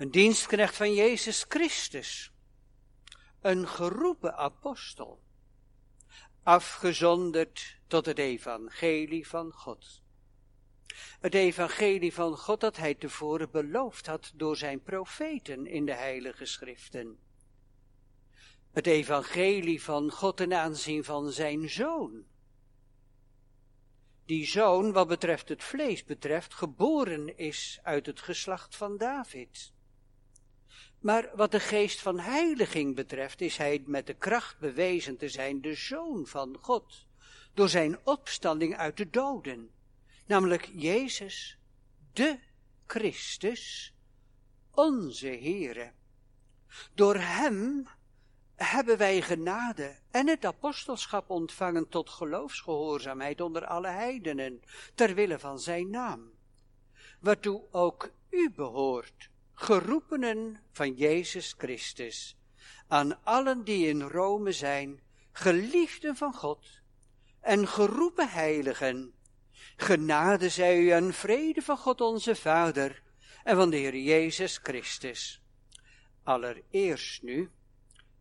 Een dienstknecht van Jezus Christus. Een geroepen apostel. Afgezonderd tot het evangelie van God. Het evangelie van God dat hij tevoren beloofd had door zijn profeten in de heilige schriften. Het evangelie van God ten aanzien van zijn zoon. Die zoon, wat betreft het vlees betreft, geboren is uit het geslacht van David. Maar wat de geest van heiliging betreft, is hij met de kracht bewezen te zijn de zoon van God, door zijn opstanding uit de doden namelijk Jezus, de Christus, onze Heere. Door Hem hebben wij genade en het apostelschap ontvangen tot geloofsgehoorzaamheid onder alle heidenen, ter wille van Zijn naam, waartoe ook u behoort, geroepenen van Jezus Christus, aan allen die in Rome zijn, geliefden van God en geroepen heiligen, Genade zij u en vrede van God onze Vader en van de Heer Jezus Christus. Allereerst nu,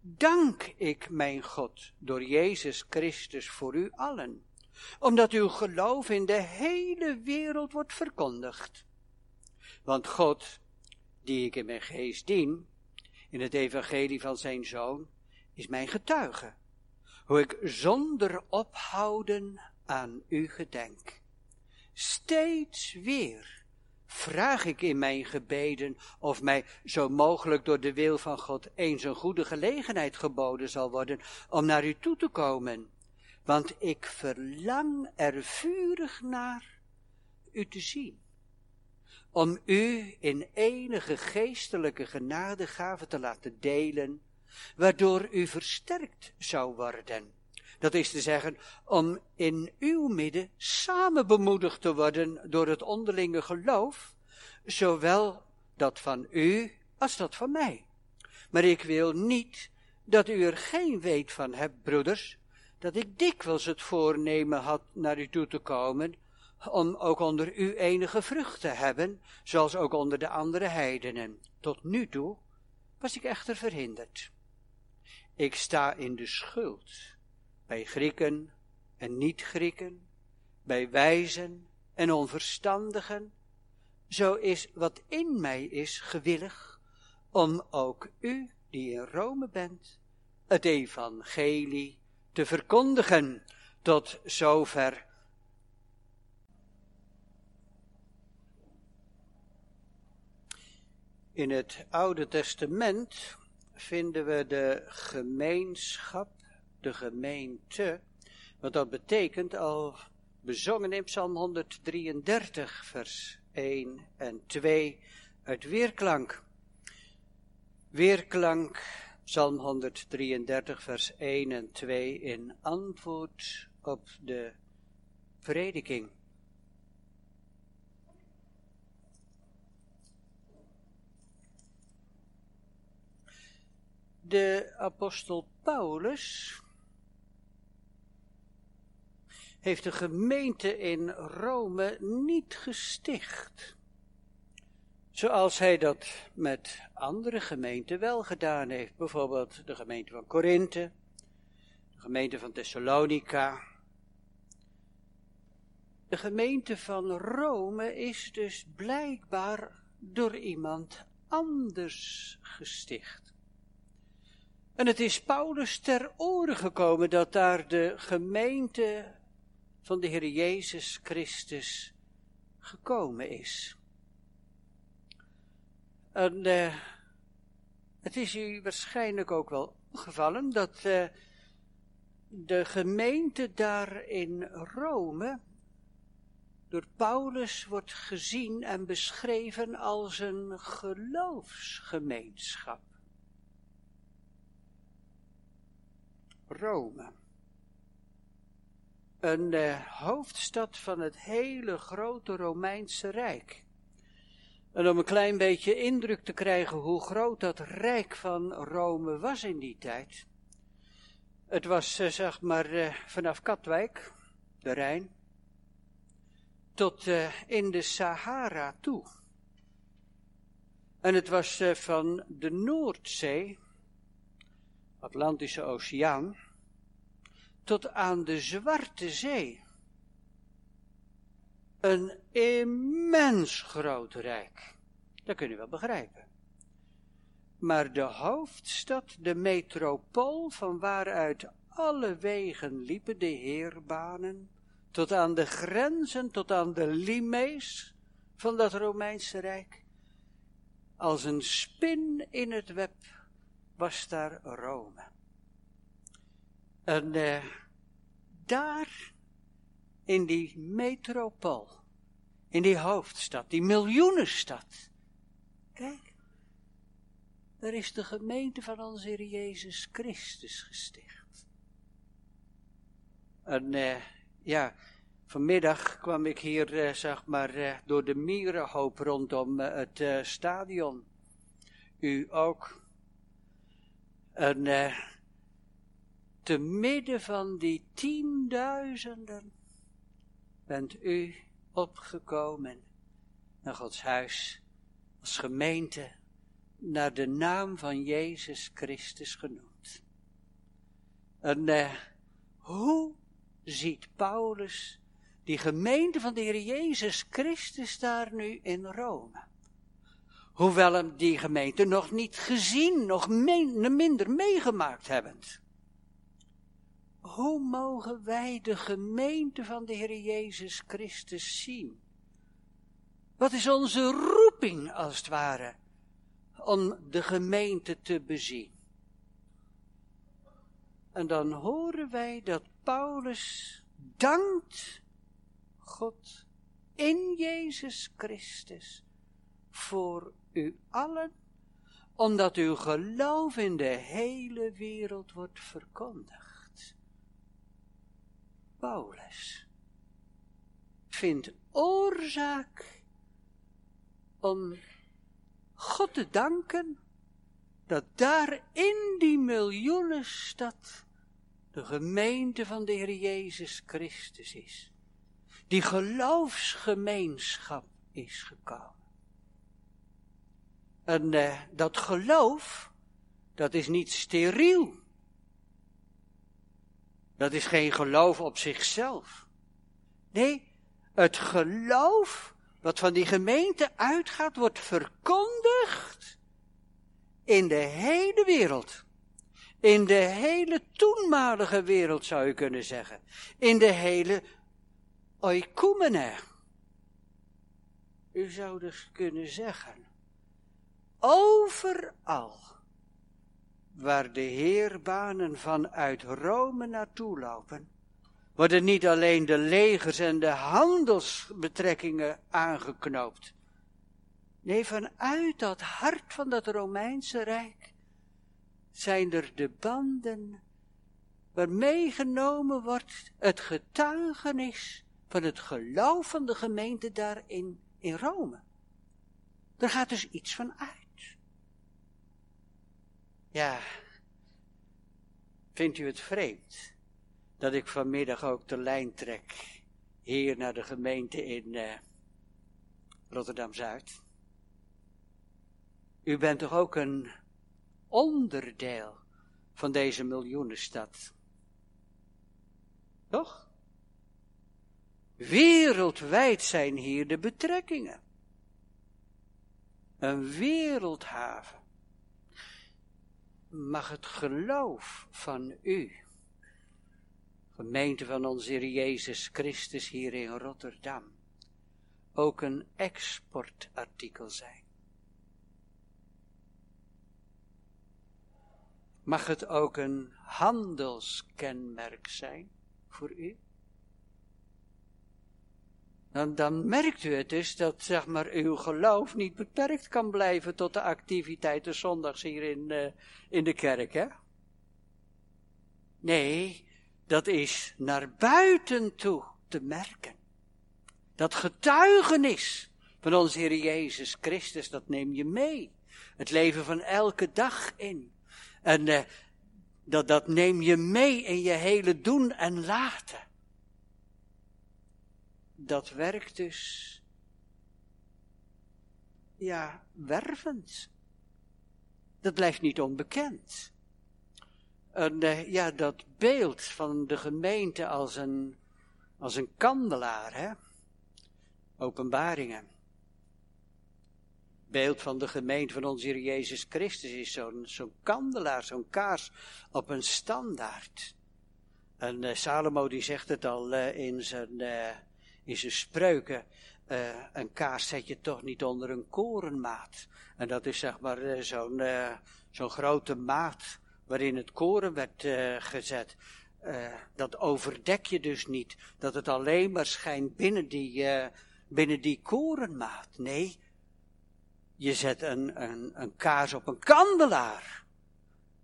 dank ik mijn God door Jezus Christus voor u allen, omdat uw geloof in de hele wereld wordt verkondigd. Want God, die ik in mijn geest dien, in het evangelie van zijn Zoon, is mijn getuige, hoe ik zonder ophouden aan u gedenk. Steeds weer vraag ik in mijn gebeden of mij zo mogelijk door de wil van God eens een goede gelegenheid geboden zal worden om naar u toe te komen. Want ik verlang er vurig naar u te zien. Om u in enige geestelijke genadegave te laten delen, waardoor u versterkt zou worden dat is te zeggen, om in uw midden samen bemoedigd te worden door het onderlinge geloof, zowel dat van u als dat van mij. Maar ik wil niet dat u er geen weet van hebt, broeders, dat ik dikwijls het voornemen had naar u toe te komen, om ook onder u enige vrucht te hebben, zoals ook onder de andere heidenen. Tot nu toe was ik echter verhinderd. Ik sta in de schuld bij Grieken en niet-Grieken, bij wijzen en onverstandigen, zo is wat in mij is gewillig om ook u, die in Rome bent, het evangelie te verkondigen tot zover. In het Oude Testament vinden we de gemeenschap de gemeente. Wat dat betekent al bezongen in Psalm 133, vers 1 en 2 uit Weerklank. Weerklank, Psalm 133, vers 1 en 2 in antwoord op de prediking. De apostel Paulus heeft de gemeente in Rome niet gesticht. Zoals hij dat met andere gemeenten wel gedaan heeft. Bijvoorbeeld de gemeente van Korinthe, de gemeente van Thessalonica. De gemeente van Rome is dus blijkbaar door iemand anders gesticht. En het is Paulus ter oren gekomen dat daar de gemeente van de Heer Jezus Christus gekomen is. En uh, het is u waarschijnlijk ook wel opgevallen dat uh, de gemeente daar in Rome door Paulus wordt gezien en beschreven als een geloofsgemeenschap. Rome een uh, hoofdstad van het hele grote Romeinse Rijk. En om een klein beetje indruk te krijgen hoe groot dat Rijk van Rome was in die tijd. Het was, uh, zeg maar, uh, vanaf Katwijk, de Rijn, tot in de Sahara toe. En het was eh, van de Noordzee, Atlantische Oceaan, tot aan de Zwarte Zee. Een immens groot rijk. Dat kun je wel begrijpen. Maar de hoofdstad, de metropool van waaruit alle wegen liepen, de heerbanen, tot aan de grenzen, tot aan de limees van dat Romeinse Rijk. Als een spin in het web was daar Rome. En uh, daar, in die metropool, in die hoofdstad, die miljoenenstad, kijk, daar is de gemeente van onze Heer Jezus Christus gesticht. En uh, ja, vanmiddag kwam ik hier, uh, zeg maar, uh, door de mierenhoop rondom het stadion. U ook. En te midden van die tienduizenden bent u opgekomen naar Gods huis als gemeente naar de naam van Jezus Christus genoemd. En uh, hoe ziet Paulus die gemeente van de Heer Jezus Christus daar nu in Rome? Hoewel hem die gemeente nog niet gezien, nog minder meegemaakt hebben. Hoe mogen wij de gemeente van de Heer Jezus Christus zien? Wat is onze roeping als het ware om de gemeente te bezien? En dan horen wij dat Paulus dankt God in Jezus Christus voor u allen, omdat uw geloof in de hele wereld wordt verkondigd. Paulus vindt oorzaak om God te danken dat daar in die miljoenenstad de gemeente van de Heer Jezus Christus is. Die geloofsgemeenschap is gekomen. En uh, dat geloof, dat is niet steriel. Dat is geen geloof op zichzelf. Nee, het geloof wat van die gemeente uitgaat, wordt verkondigd in de hele wereld. In de hele toenmalige wereld zou je kunnen zeggen. In de hele oikumene. U zou dus kunnen zeggen. Overal waar de heerbanen vanuit Rome naartoe lopen, worden niet alleen de legers en de handelsbetrekkingen aangeknoopt. Nee, vanuit dat hart van dat Romeinse Rijk zijn er de banden waar meegenomen wordt het getuigenis van het geloof van de gemeente daarin in Rome. Er gaat dus iets van uit. Ja, vindt u het vreemd? dat ik vanmiddag ook de lijn trek hier naar de gemeente in uh, Rotterdam-Zuid. U bent toch ook een onderdeel van deze miljoenenstad? Toch? Wereldwijd zijn hier de betrekkingen. Een wereldhaven. Mag het geloof van u gemeente van onze Heer Jezus Christus hier in Rotterdam ook een exportartikel zijn. Mag het ook een handelskenmerk zijn voor u? Dan, dan merkt u het dus dat zeg maar, uw geloof niet beperkt kan blijven tot de activiteiten zondags hier in, uh, in de kerk. Hè? Nee, dat is naar buiten toe te merken. Dat getuigenis van onze Heer Jezus Christus, dat neem je mee. Het leven van elke dag in. En uh, dat, dat neem je mee in je hele doen en laten. Dat werkt dus ja, wervend. Dat blijft niet onbekend. En uh, ja, dat beeld van de gemeente als een, als een kandelaar, hè? Openbaringen. Beeld van de gemeente van onze Heer Jezus Christus is zo'n zo'n kandelaar, zo'n kaars op een standaard. En uh, Salomo die zegt het al uh, in, zijn, in zijn spreuken. een kaars zet je toch niet onder een korenmaat. En dat is zeg maar zo'n zo'n grote maat waarin het koren werd gezet. dat overdek je dus niet. Dat het alleen maar schijnt binnen die, binnen die korenmaat. Nee, je zet een, een, een kaars op een kandelaar.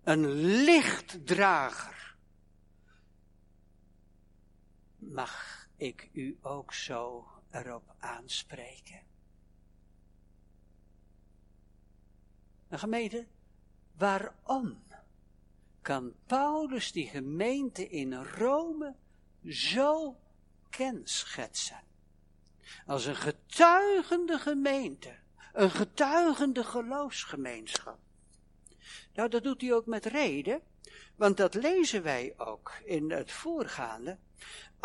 Een lichtdrager. Mag ik u ook zo erop aanspreken? Een gemeente, waarom kan Paulus die gemeente in Rome zo kenschetsen? Als een getuigende gemeente een getuigende geloofsgemeenschap. Nou, dat doet hij ook met reden, want dat lezen wij ook in het voorgaande.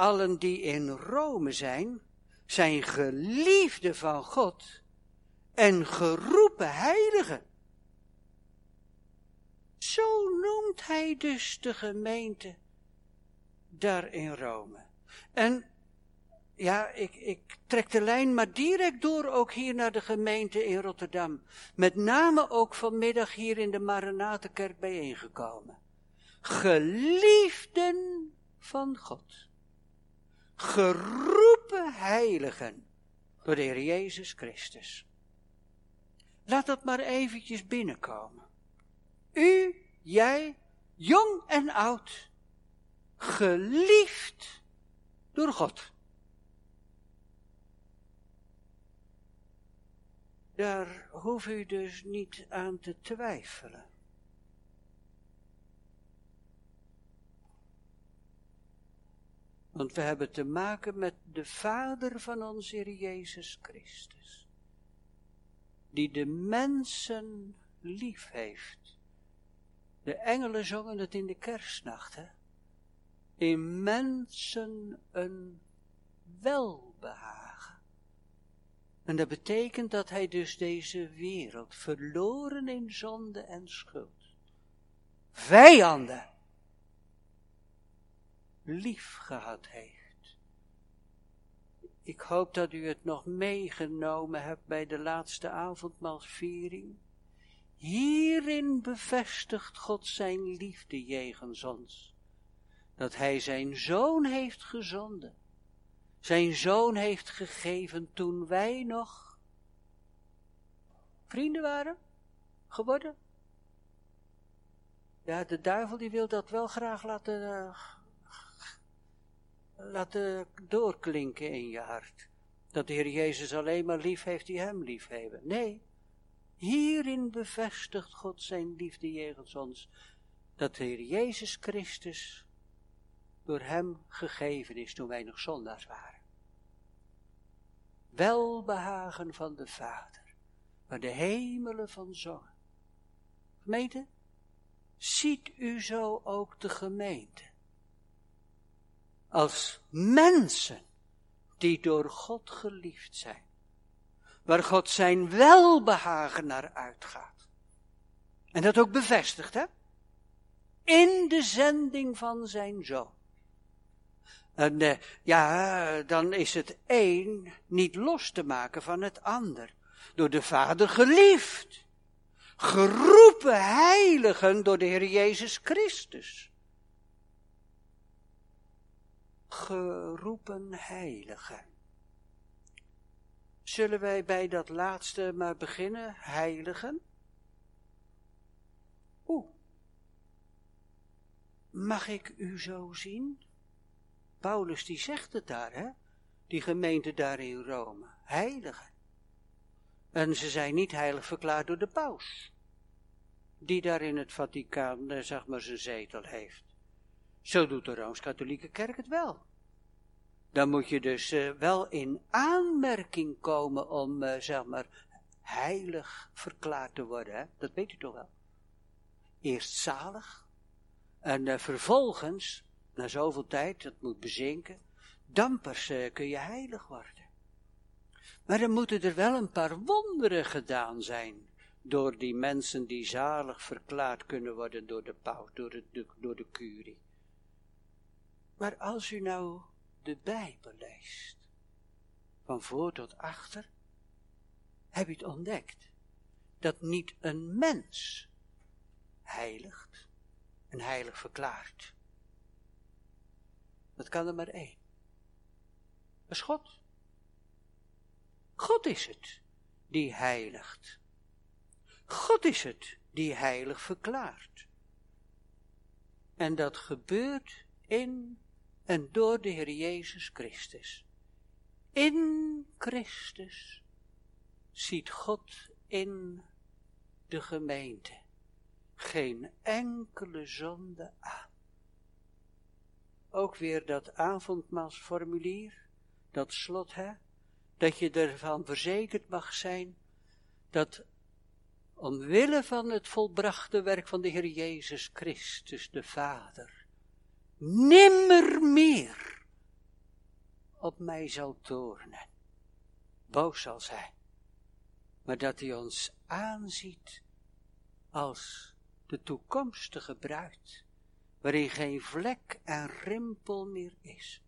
Allen die in Rome zijn, zijn geliefden van God en geroepen heiligen. Zo noemt hij dus de gemeente daar in Rome. En ja, ik, ik trek de lijn maar direct door ook hier naar de gemeente in Rotterdam. Met name ook vanmiddag hier in de Maranatenkerk bijeengekomen. Geliefden van God. Geroepen heiligen door de Heer Jezus Christus. Laat dat maar eventjes binnenkomen. U, jij, jong en oud, geliefd door God. Daar hoef u dus niet aan te twijfelen. Want we hebben te maken met de Vader van onze Heer Jezus Christus. Die de mensen lief heeft. De engelen zongen het in de kerstnacht, hè? In mensen een welbehagen. En dat betekent dat hij dus deze wereld, verloren in zonde en schuld, vijanden, lief gehad heeft. Ik hoop dat u het nog meegenomen hebt bij de laatste avondmaalsviering. Hierin bevestigt God zijn liefde jegens ons, dat hij zijn zoon heeft gezonden zijn zoon heeft gegeven toen wij nog vrienden waren geworden. Ja, de duivel die wil dat wel graag laten, uh, laten doorklinken in je hart. Dat de Heer Jezus alleen maar lief heeft die hem lief hebben. Nee, hierin bevestigt God zijn liefde jegens ons. Dat de Heer Jezus Christus door hem gegeven is toen wij nog zondaars waren. Welbehagen van de Vader, waar de hemelen van zongen. Gemeente, ziet u zo ook de gemeente. Als mensen die door God geliefd zijn. Waar God zijn welbehagen naar uitgaat. En dat ook bevestigt, hè? In de zending van zijn zoon. En uh, ja, dan is het een niet los te maken van het ander. Door de Vader geliefd. Geroepen heiligen door de Heer Jezus Christus. Geroepen heiligen. Zullen wij bij dat laatste maar beginnen, heiligen? Oeh. Mag ik u zo zien? Paulus die zegt het daar, hè? Die gemeente daar in Rome. Heiligen. En ze zijn niet heilig verklaard door de paus. Die daar in het Vaticaan, eh, zeg maar, zijn zetel heeft. Zo doet de Rooms-Katholieke Kerk het wel. Dan moet je dus uh, wel in aanmerking komen om, uh, zeg maar, heilig verklaard te worden, dat weet u toch wel. Eerst zalig, en uh, vervolgens, na zoveel tijd, dat moet bezinken, dan pas kun je heilig worden. Maar dan moeten er wel een paar wonderen gedaan zijn door die mensen die zalig verklaard kunnen worden door de paus, door de, door de curie. Maar als u nou de Bijbel leest, van voor tot achter, heb je het ontdekt dat niet een mens heiligt en heilig verklaart. Dat kan er maar één. Dat is God. God is het die heiligt. God is het die heilig verklaart. En dat gebeurt in en door de Heer Jezus Christus. In Christus ziet God in de gemeente geen enkele zonde aan. Ook weer dat avondmaalsformulier, dat slot, hè, dat je ervan verzekerd mag zijn dat omwille van het volbrachte werk van de Heer Jezus Christus, de Vader, nimmer meer op mij zal toornen, boos zal zijn, maar dat hij ons aanziet als de toekomstige bruid, waarin geen vlek en rimpel meer is.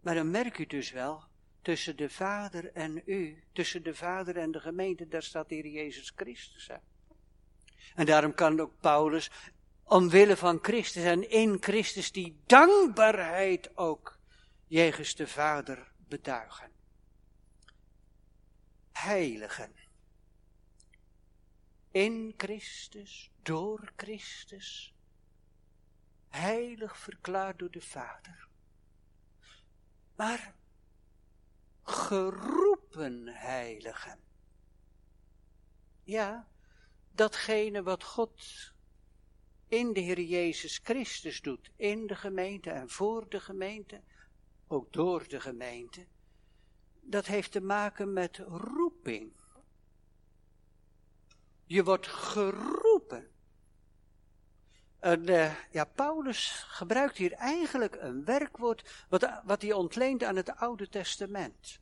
Maar dan merk u dus wel, tussen de Vader en u, tussen de Vader en de gemeente, daar staat hier Jezus Christus. En daarom kan ook Paulus, omwille van Christus en in Christus, die dankbaarheid ook jegens de Vader betuigen. Heiligen. In Christus, door Christus, heilig verklaard door de Vader. Maar geroepen heiligen. Ja, datgene wat God in de Heer Jezus Christus doet, in de gemeente en voor de gemeente, ook door de gemeente, dat heeft te maken met roeping. Je wordt geroepen. En, uh, ja, Paulus gebruikt hier eigenlijk een werkwoord wat, wat hij ontleent aan het Oude Testament.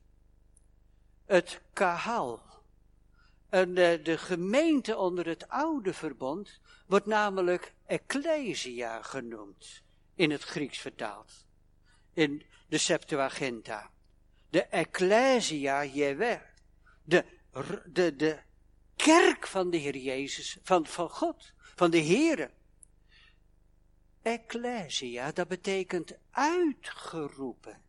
Het kahal. En uh, de gemeente onder het oude verbond wordt namelijk ecclesia genoemd, in het Grieks vertaald, in de Septuaginta. De ecclesia Jewe, de, de, de kerk van de Heer Jezus, van, van God, van de Heere. Ecclesia, dat betekent uitgeroepen.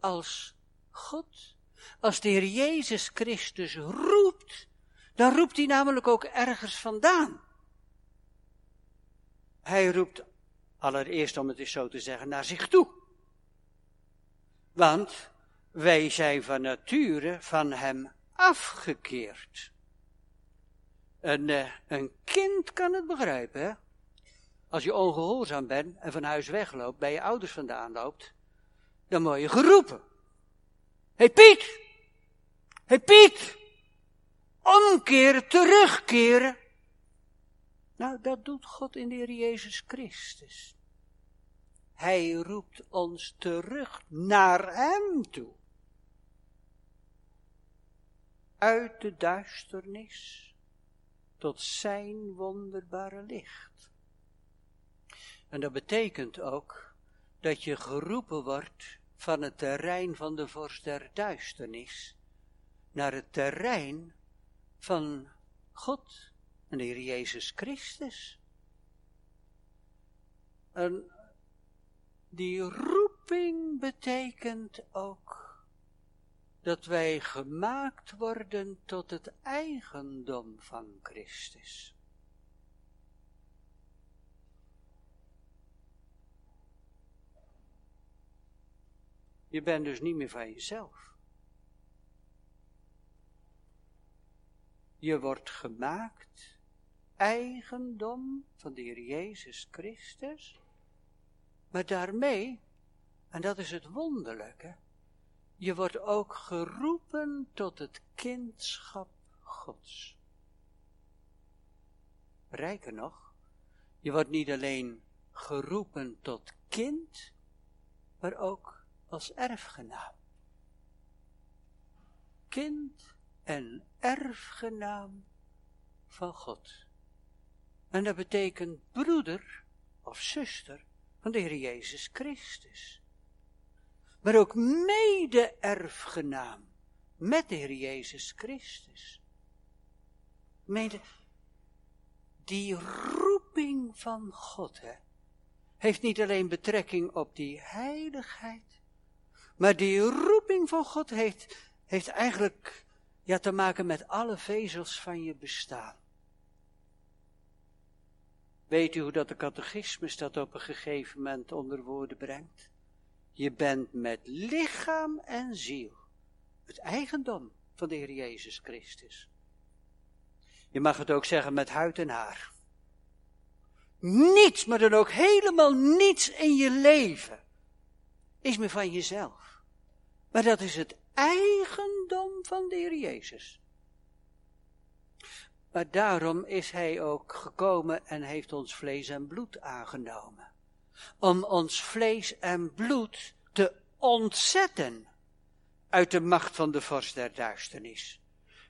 Als God, als de Heer Jezus Christus roept, dan roept hij namelijk ook ergens vandaan. Hij roept allereerst, om het eens zo te zeggen, naar zich toe. Want wij zijn van nature van hem afgekeerd. Een, uh, een kind kan het begrijpen, hè? Als je ongehoorzaam bent en van huis wegloopt, bij je ouders vandaan loopt, dan word je geroepen. Hey Piet! Hey Piet! Omkeren, terugkeren. Nou, dat doet God in de Heer Jezus Christus. Hij roept ons terug naar Hem toe. Uit de duisternis tot Zijn wonderbare licht. En dat betekent ook dat je geroepen wordt van het terrein van de vorst der duisternis naar het terrein van God en de Heer Jezus Christus. En die roeping betekent ook dat wij gemaakt worden tot het eigendom van Christus. Je bent dus niet meer van jezelf. Je wordt gemaakt eigendom van de Heer Jezus Christus. Maar daarmee, en dat is het wonderlijke, je wordt ook geroepen tot het kindschap Gods. Rijker nog, je wordt niet alleen geroepen tot kind, maar ook als erfgenaam. Kind en erfgenaam van God. En dat betekent broeder of zuster van de Heer Jezus Christus. Maar ook mede-erfgenaam met de Heer Jezus Christus. Mede, die roeping van God, hè, heeft niet alleen betrekking op die heiligheid, maar die roeping van God heeft, heeft eigenlijk ja, te maken met alle vezels van je bestaan. Weet u hoe dat de catechismus dat op een gegeven moment onder woorden brengt? Je bent met lichaam en ziel het eigendom van de Heer Jezus Christus. Je mag het ook zeggen met huid en haar. Niets, maar dan ook helemaal niets in je leven is meer van jezelf. Maar dat is het eigendom van de Heer Jezus. Maar daarom is hij ook gekomen en heeft ons vlees en bloed aangenomen. Om ons vlees en bloed te ontzetten uit de macht van de vorst der duisternis.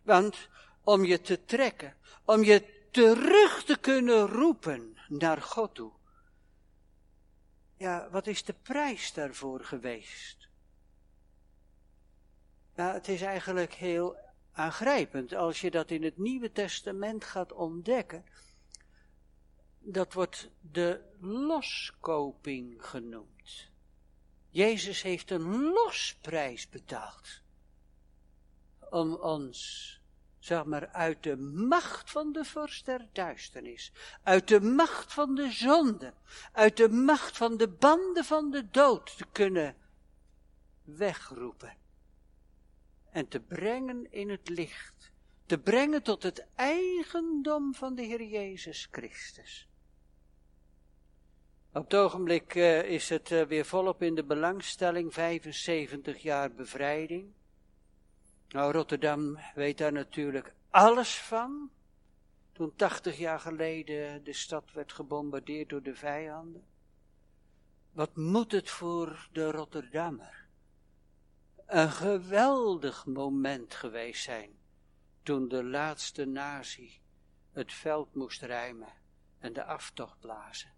Want om je te trekken, om je terug te kunnen roepen naar God toe. Ja, wat is de prijs daarvoor geweest? Nou, het is eigenlijk heel aangrijpend als je dat in het Nieuwe Testament gaat ontdekken. Dat wordt de loskoping genoemd. Jezus heeft een losprijs betaald om ons zeg maar, uit de macht van de vorst der duisternis, uit de macht van de zonde, uit de macht van de banden van de dood te kunnen wegroepen en te brengen in het licht, te brengen tot het eigendom van de Heer Jezus Christus. Op het ogenblik uh, is het uh, weer volop in de belangstelling, 75 jaar bevrijding. Nou, Rotterdam weet daar natuurlijk alles van. Toen 80 jaar geleden de stad werd gebombardeerd door de vijanden. Wat moet het voor de Rotterdammer? Een geweldig moment geweest zijn toen de laatste nazi het veld moest ruimen en de aftocht blazen.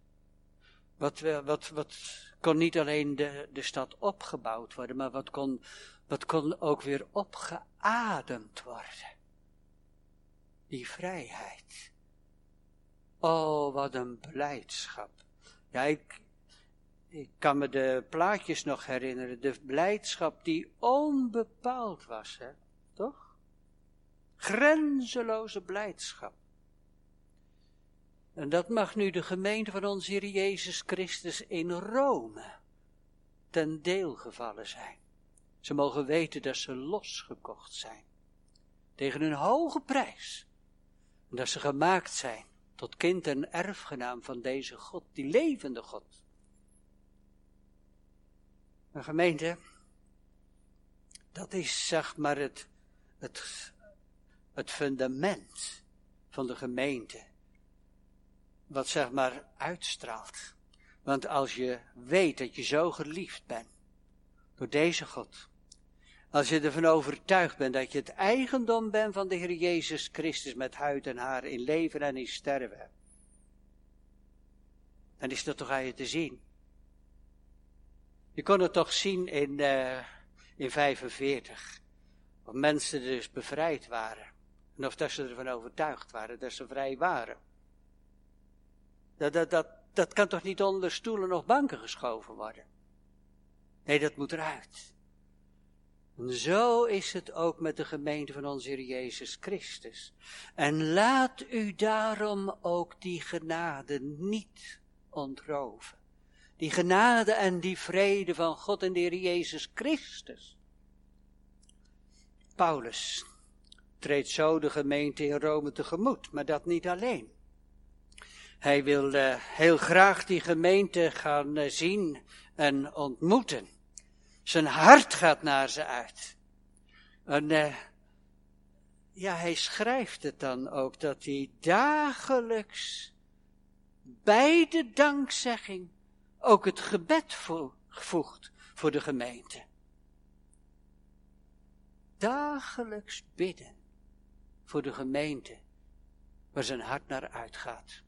Wat, wat, wat kon niet alleen de, de stad opgebouwd worden, maar wat kon dat kon ook weer opgeademd worden. Die vrijheid. Oh, wat een blijdschap. Ja, ik, ik kan me de plaatjes nog herinneren. De blijdschap die onbepaald was, hè? toch? Grenzeloze blijdschap. En dat mag nu de gemeente van onze Heer Jezus Christus in Rome ten deel gevallen zijn. Ze mogen weten dat ze losgekocht zijn. Tegen een hoge prijs. En dat ze gemaakt zijn tot kind en erfgenaam van deze God, die levende God. Een gemeente, dat is zeg maar het, het, het fundament van de gemeente. Wat zeg maar uitstraalt. Want als je weet dat je zo geliefd bent door deze God, als je ervan overtuigd bent dat je het eigendom bent van de Heer Jezus Christus met huid en haar in leven en in sterven. Dan is dat toch aan je te zien. Je kon het toch zien in, uh, in 45. Of mensen dus bevrijd waren. En of dat ze ervan overtuigd waren dat ze vrij waren. Dat, dat, dat, dat kan toch niet onder stoelen of banken geschoven worden? Nee, dat moet eruit. En zo is het ook met de gemeente van onze Heer Jezus Christus. En laat u daarom ook die genade niet ontroven. Die genade en die vrede van God en de Heer Jezus Christus. Paulus treedt zo de gemeente in Rome tegemoet, maar dat niet alleen. Hij wil uh, heel graag die gemeente gaan uh, zien en ontmoeten. Zijn hart gaat naar ze uit. En uh, ja, hij schrijft het dan ook dat hij dagelijks bij de dankzegging ook het gebed voegt voor de gemeente. Dagelijks bidden voor de gemeente waar zijn hart naar uitgaat.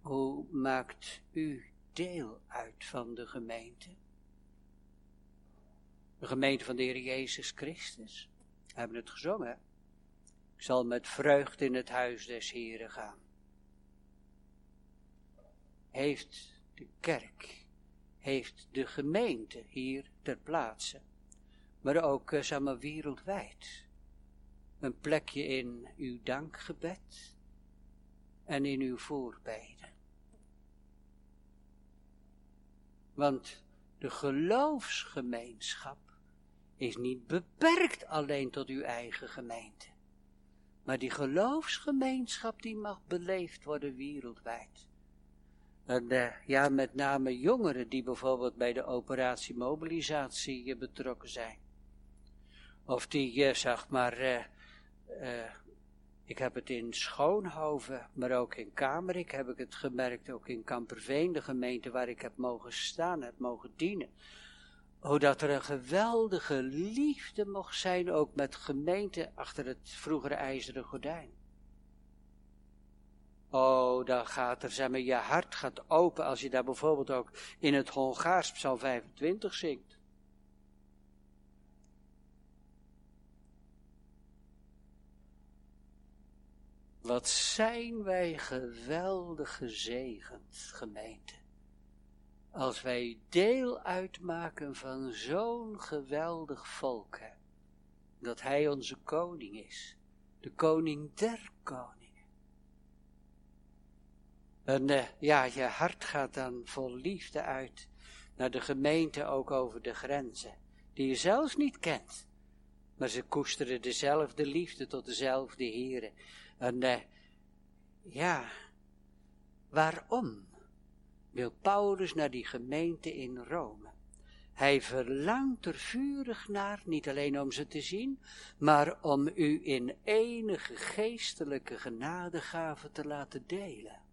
Hoe maakt u deel uit van de gemeente? De gemeente van de Heer Jezus Christus. We hebben het gezongen. Ik zal met vreugde in het huis des Heren gaan. Heeft de kerk, heeft de gemeente hier ter plaatse, maar ook uh, zeg wereldwijd, een plekje in uw dankgebed en in uw voorbeden. Want de geloofsgemeenschap is niet beperkt alleen tot uw eigen gemeente. Maar die geloofsgemeenschap die mag beleefd worden wereldwijd. En uh, ja, met name jongeren die bijvoorbeeld bij de operatie mobilisatie uh, betrokken zijn. Of die, uh, zeg maar, ik heb het in Schoonhoven, maar ook in Kamerik heb ik het gemerkt, ook in Kamperveen, de gemeente waar ik heb mogen staan, heb mogen dienen. Hoe dat er een geweldige liefde mocht zijn, ook met gemeente achter het vroegere ijzeren gordijn. Oh, dan gaat er, zeg maar, je hart gaat open als je daar bijvoorbeeld ook in het Hongaars Psalm 25 zingt. Wat zijn wij geweldig gezegend, gemeente. Als wij deel uitmaken van zo'n geweldig volk, dat Hij onze koning is, de koning der koningen. En uh, ja, je hart gaat dan vol liefde uit naar de gemeente ook over de grenzen, die je zelfs niet kent. Maar ze koesteren dezelfde liefde tot dezelfde heren. En uh, ja, waarom wil Paulus naar die gemeente in Rome? Hij verlangt er vurig naar, niet alleen om ze te zien, maar om u in enige geestelijke genadegave te laten delen.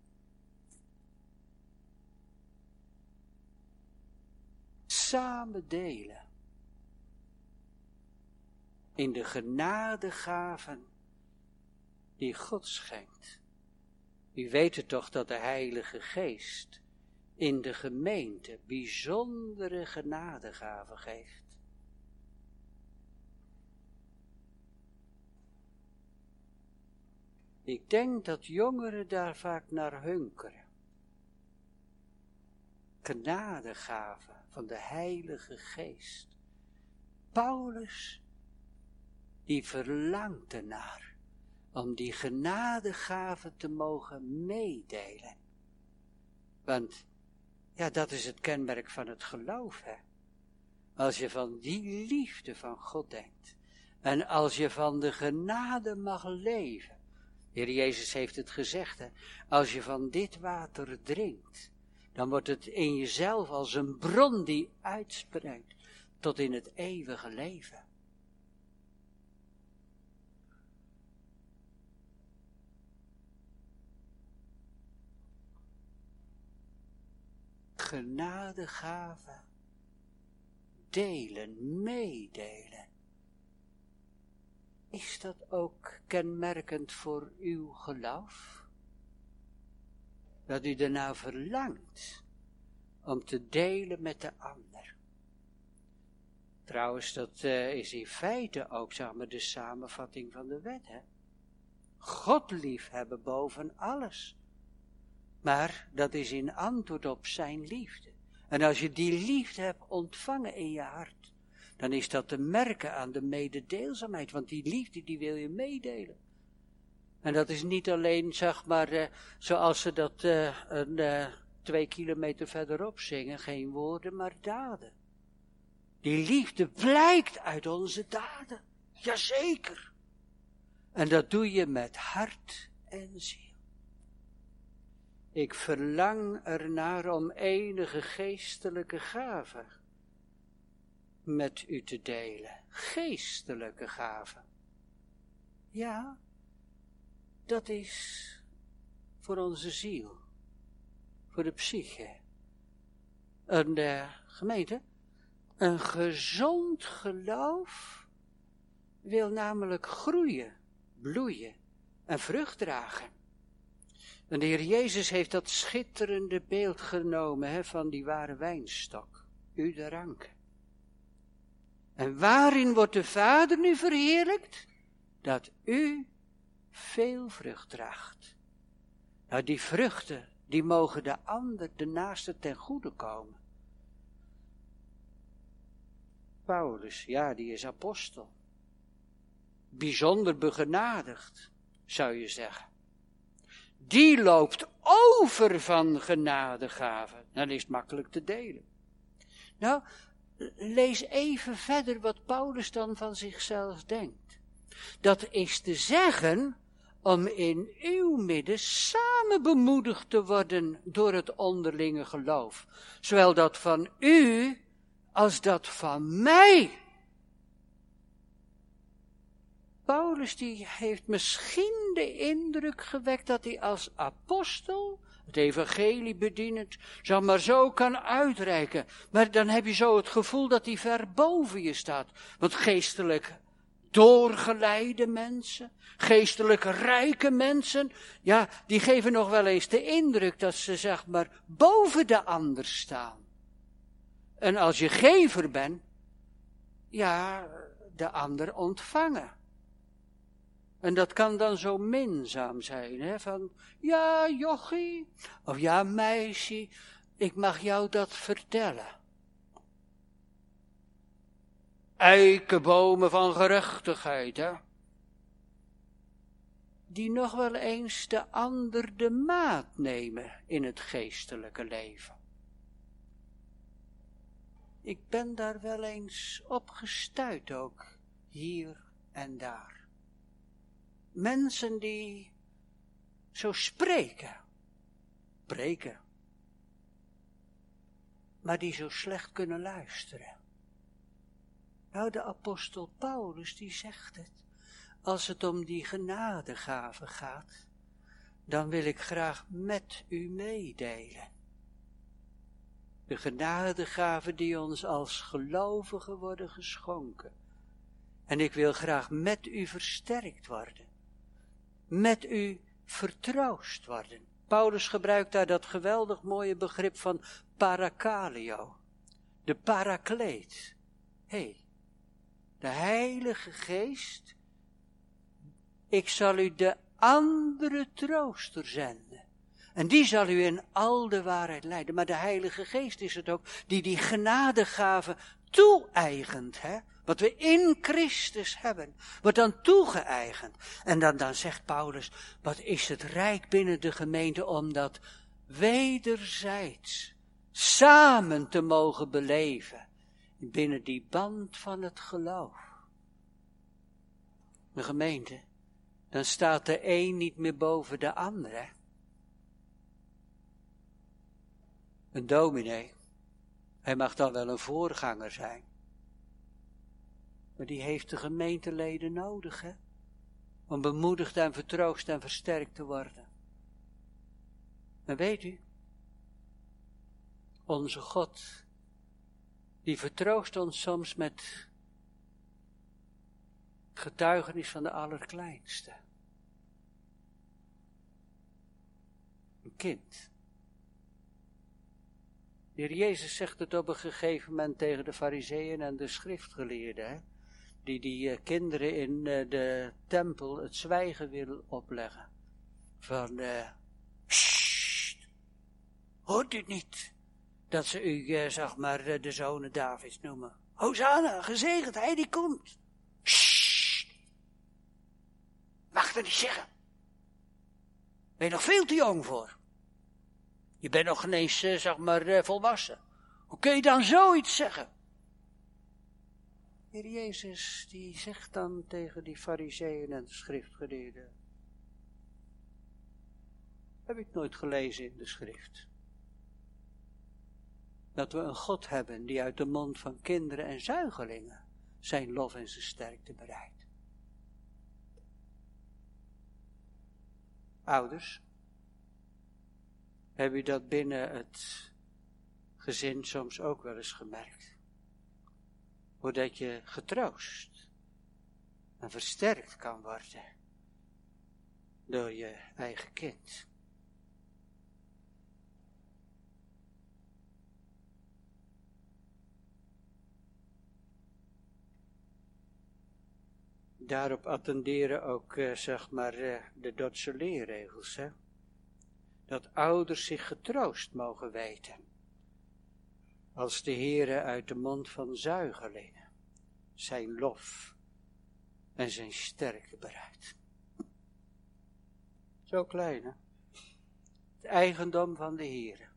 Samen delen. In de genadegaven die God schenkt. U weet het toch dat de Heilige Geest in de gemeente bijzondere genadegaven geeft. Ik denk dat jongeren daar vaak naar hunkeren. Genadegaven van de Heilige Geest. Paulus, die verlangt ernaar om die genadegaven te mogen meedelen. Want, ja, dat is het kenmerk van het geloof, hè. Als je van die liefde van God denkt, en als je van de genade mag leven, Heer Jezus heeft het gezegd, hè, als je van dit water drinkt, dan wordt het in jezelf als een bron die uitspringt tot in het eeuwige leven. genadegave delen, meedelen. Is dat ook kenmerkend voor uw geloof? Dat u daarna verlangt om te delen met de ander. Trouwens, dat uh, is in feite ook, zeg maar, de samenvatting van de wet, hè. God liefhebben boven alles. Maar dat is in antwoord op zijn liefde. En als je die liefde hebt ontvangen in je hart, dan is dat te merken aan de mededeelzaamheid, want die liefde die wil je meedelen. En dat is niet alleen, zeg maar, uh, zoals ze dat uh, een, uh, twee kilometer verderop zingen, geen woorden, maar daden. Die liefde blijkt uit onze daden, jazeker. En dat doe je met hart en ziel. ik verlang ernaar om enige geestelijke gave met u te delen. Geestelijke gave. Ja, dat is voor onze ziel, voor de psyche. Een de gemeente, een gezond geloof wil namelijk groeien, bloeien en vrucht dragen. En de Heer Jezus heeft dat schitterende beeld genomen van die ware wijnstok, u de ranken. En waarin wordt de Vader nu verheerlijkt? Dat u veel vrucht draagt. Nou, die vruchten, die mogen de ander, de naaste ten goede komen. Paulus, ja, die is apostel. Bijzonder begenadigd, zou je zeggen. Die loopt over van genadegaven. Dan is het makkelijk te delen. Nou, lees even verder wat Paulus dan van zichzelf denkt. Dat is te zeggen, om in uw midden samen bemoedigd te worden door het onderlinge geloof. Zowel dat van u als dat van mij. Paulus die heeft misschien de indruk gewekt dat hij als apostel het evangelie bedienend, zal maar zo kan uitreiken. Maar dan heb je zo het gevoel dat hij ver boven je staat. Want geestelijk doorgeleide mensen, geestelijk rijke mensen, ja, die geven nog wel eens de indruk dat ze zeg maar boven de ander staan. En als je gever bent, ja, de ander ontvangen. En dat kan dan zo minzaam zijn, hè, van, ja, jochie, of ja, meisje, ik mag jou dat vertellen. Eikenbomen van gerechtigheid, hè. Die nog wel eens de ander de maat nemen in het geestelijke leven. Ik ben daar wel eens op ook, hier en daar. Mensen die zo spreken, preken, maar die zo slecht kunnen luisteren. Nou, de apostel Paulus die zegt het. Als het om die genadegave gaat, dan wil ik graag met u meedelen. De genadegaven die ons als gelovigen worden geschonken. En ik wil graag met u versterkt worden. Met u vertroost worden. Paulus gebruikt daar dat geweldig mooie begrip van parakalio. De parakleet. Hé, hey, de Heilige Geest, ik zal u de andere trooster zenden. En die zal u in al de waarheid leiden. Maar de Heilige Geest is het ook die die genadegave toe-eigent. Hè? Wat we in Christus hebben, wordt dan toegeëigend. En dan, dan zegt Paulus, wat is het rijk binnen de gemeente om dat wederzijds samen te mogen beleven binnen die band van het geloof. De gemeente, dan staat de een niet meer boven de andere. Een dominee, hij mag dan wel een voorganger zijn. Maar die heeft de gemeenteleden nodig, hè? Om bemoedigd en vertroost en versterkt te worden. Maar weet u, onze God die vertroost ons soms met getuigenis van de allerkleinste. Een kind. De heer Jezus zegt het op een gegeven moment tegen de fariseeën en de schriftgeleerden, die die uh, kinderen in uh, de tempel het zwijgen willen opleggen. Van, uh, hoort u niet? Dat ze u, uh, zeg maar, uh, de zonen Davids noemen. Hosanna, gezegend, hij die komt. Sst. Mag dat niet zeggen. Ben je nog veel te jong voor. Je bent nog ineens, uh, zeg maar, volwassen. Hoe kun je dan zoiets zeggen? Heer Jezus, die zegt dan tegen die fariseeën en de schriftgeleerden. Heb het nooit gelezen in de schrift? Dat we een God hebben die uit de mond van kinderen en zuigelingen zijn lof en zijn sterkte bereidt. Ouders, heb je dat binnen het gezin soms ook wel eens gemerkt? Hoe dat je getroost en versterkt kan worden door je eigen kind. Daarop attenderen ook, eh, zeg maar, eh, de Dotse leerregels, hè. Dat ouders zich getroost mogen weten. Als de Heere uit de mond van zuigelingen zijn lof en zijn sterkte bereidt. Zo klein, hè? Het eigendom van de Heere.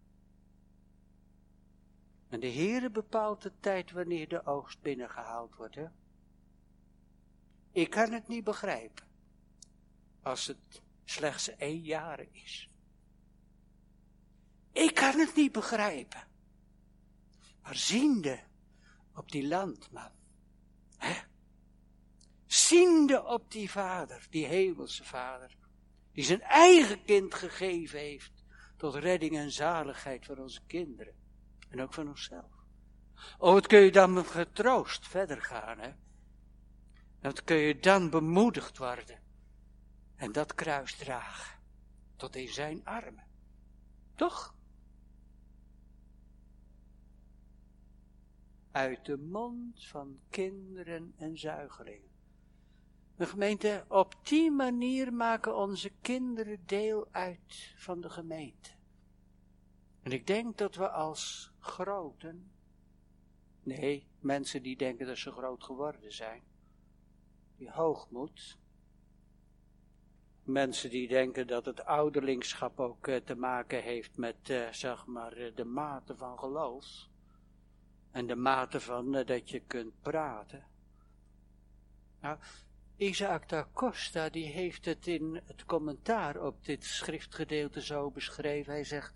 En de Heere bepaalt de tijd wanneer de oogst binnengehaald wordt, hè? Ik kan het niet begrijpen. Als het slechts één jaar is. Ik kan het niet begrijpen. Maar ziende op die landman. Hè? Ziende op die vader, die hemelse vader. Die zijn eigen kind gegeven heeft. Tot redding en zaligheid voor onze kinderen. En ook van onszelf. Oh, wat kun je dan met getroost verder gaan, hè? Dat kun je dan bemoedigd worden. En dat kruis dragen. Tot in zijn armen. Toch? Uit de mond van kinderen en zuigelingen. De gemeente, op die manier maken onze kinderen deel uit van de gemeente. En ik denk dat we als groten, nee, mensen die denken dat ze groot geworden zijn, die hoogmoed. Mensen die denken dat het ouderlingschap ook uh, te maken heeft met, uh, zeg maar, uh, de mate van geloof. En de mate van dat je kunt praten. Nou, Isaac da Costa, die heeft het in het commentaar op dit schriftgedeelte zo beschreven. Hij zegt,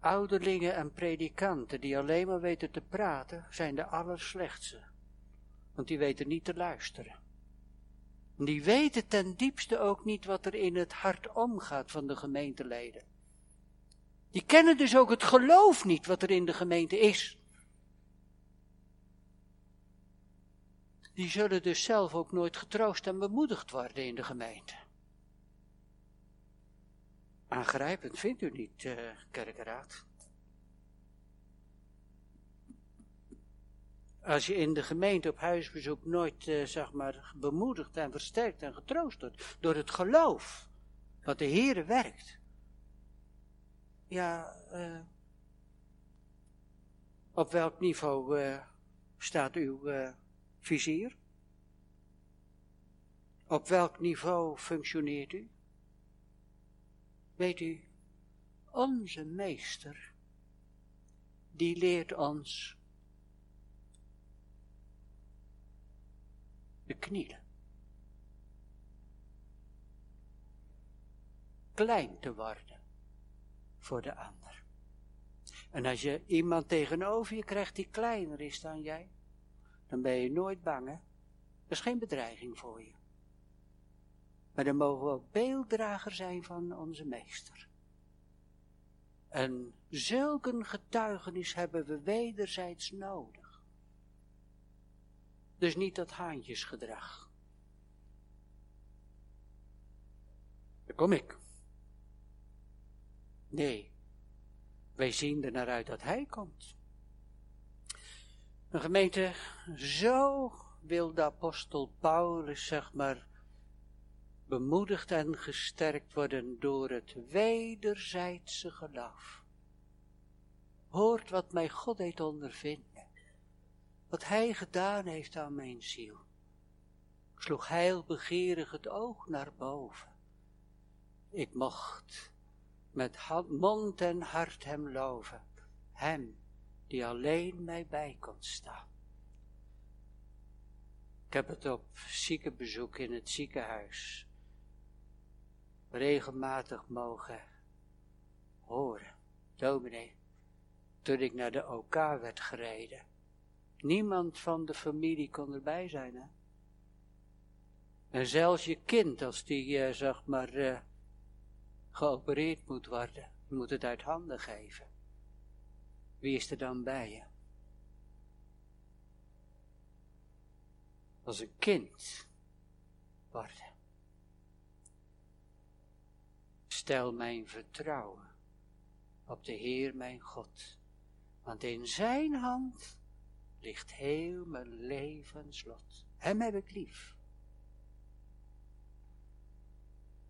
ouderlingen en predikanten die alleen maar weten te praten, zijn de allerslechtste want die weten niet te luisteren. Die weten ten diepste ook niet wat er in het hart omgaat van de gemeenteleden. Die kennen dus ook het geloof niet wat er in de gemeente is. Die zullen dus zelf ook nooit getroost en bemoedigd worden in de gemeente. Aangrijpend vindt u niet, uh, kerkenraad? Als je in de gemeente op huisbezoek nooit, uh, zeg maar, bemoedigd en versterkt en getroost wordt door het geloof wat de Heere werkt. Ja, uh, op welk niveau uh, staat uw vizier? Op welk niveau functioneert u? Weet u, onze meester, die leert ons knielen. Klein te worden voor de ander. En als je iemand tegenover je krijgt die kleiner is dan jij, dan ben je nooit bang, hè? Dat is geen bedreiging voor je. Maar dan mogen we ook beelddrager zijn van onze meester. En zulke getuigenis hebben we wederzijds nodig. Dus niet dat haantjesgedrag. Daar kom ik. Nee, wij zien er naar uit dat hij komt. Een gemeente, zo wil de apostel Paulus, zeg maar, bemoedigd en gesterkt worden door het wederzijdse geloof. Hoort wat mij God heeft ondervinden wat hij gedaan heeft aan mijn ziel. Ik sloeg heilbegeerig het oog naar boven. Ik mocht met mond en hart hem loven, hem die alleen mij bij kon staan. Ik heb het op ziekenbezoek in het ziekenhuis regelmatig mogen horen. Dominee, toen ik naar de OK werd gereden, niemand van de familie kon erbij zijn, hè? En zelfs je kind, als die, uh, zeg maar, uh, geopereerd moet worden, moet het uit handen geven. Wie is er dan bij je? Als een kind worden. Stel mijn vertrouwen op de Heer mijn God, want in zijn hand ligt heel mijn levenslot. Hem heb ik lief.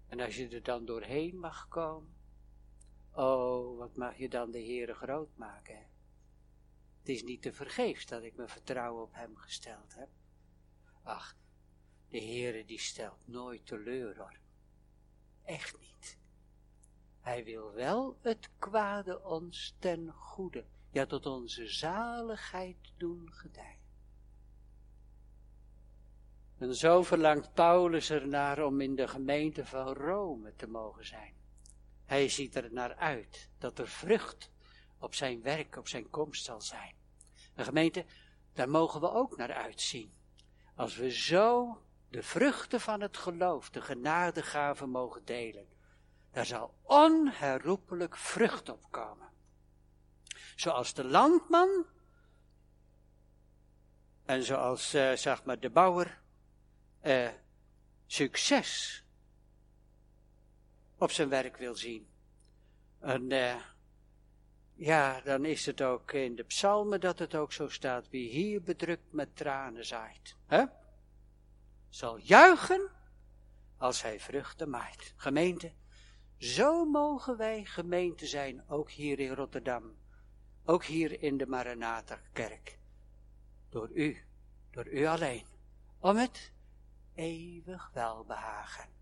En als je er dan doorheen mag komen, oh, wat mag je dan de Heere groot maken. Het is niet te vergeefs dat ik mijn vertrouwen op hem gesteld heb. Ach, de Heere die stelt nooit teleur hoor. Echt niet. Hij wil wel het kwade ons ten goede, ja tot onze zaligheid doen gedijen. En zo verlangt Paulus ernaar om in de gemeente van Rome te mogen zijn. Hij ziet er naar uit dat er vrucht op zijn werk, op zijn komst zal zijn. Een gemeente, daar mogen we ook naar uitzien. Als we zo de vruchten van het geloof, de genadegaven mogen delen, daar zal onherroepelijk vrucht op komen. Zoals de landman en zoals, uh, zeg maar, de bouwer uh, succes op zijn werk wil zien. En uh, ja, dan is het ook in de psalmen dat het ook zo staat. Wie hier bedrukt met tranen zaait, hè? zal juichen als hij vruchten maait. Gemeente, zo mogen wij gemeente zijn, ook hier in Rotterdam. Ook hier in de Maranatha-kerk. Door u, door u alleen. Om het eeuwig welbehagen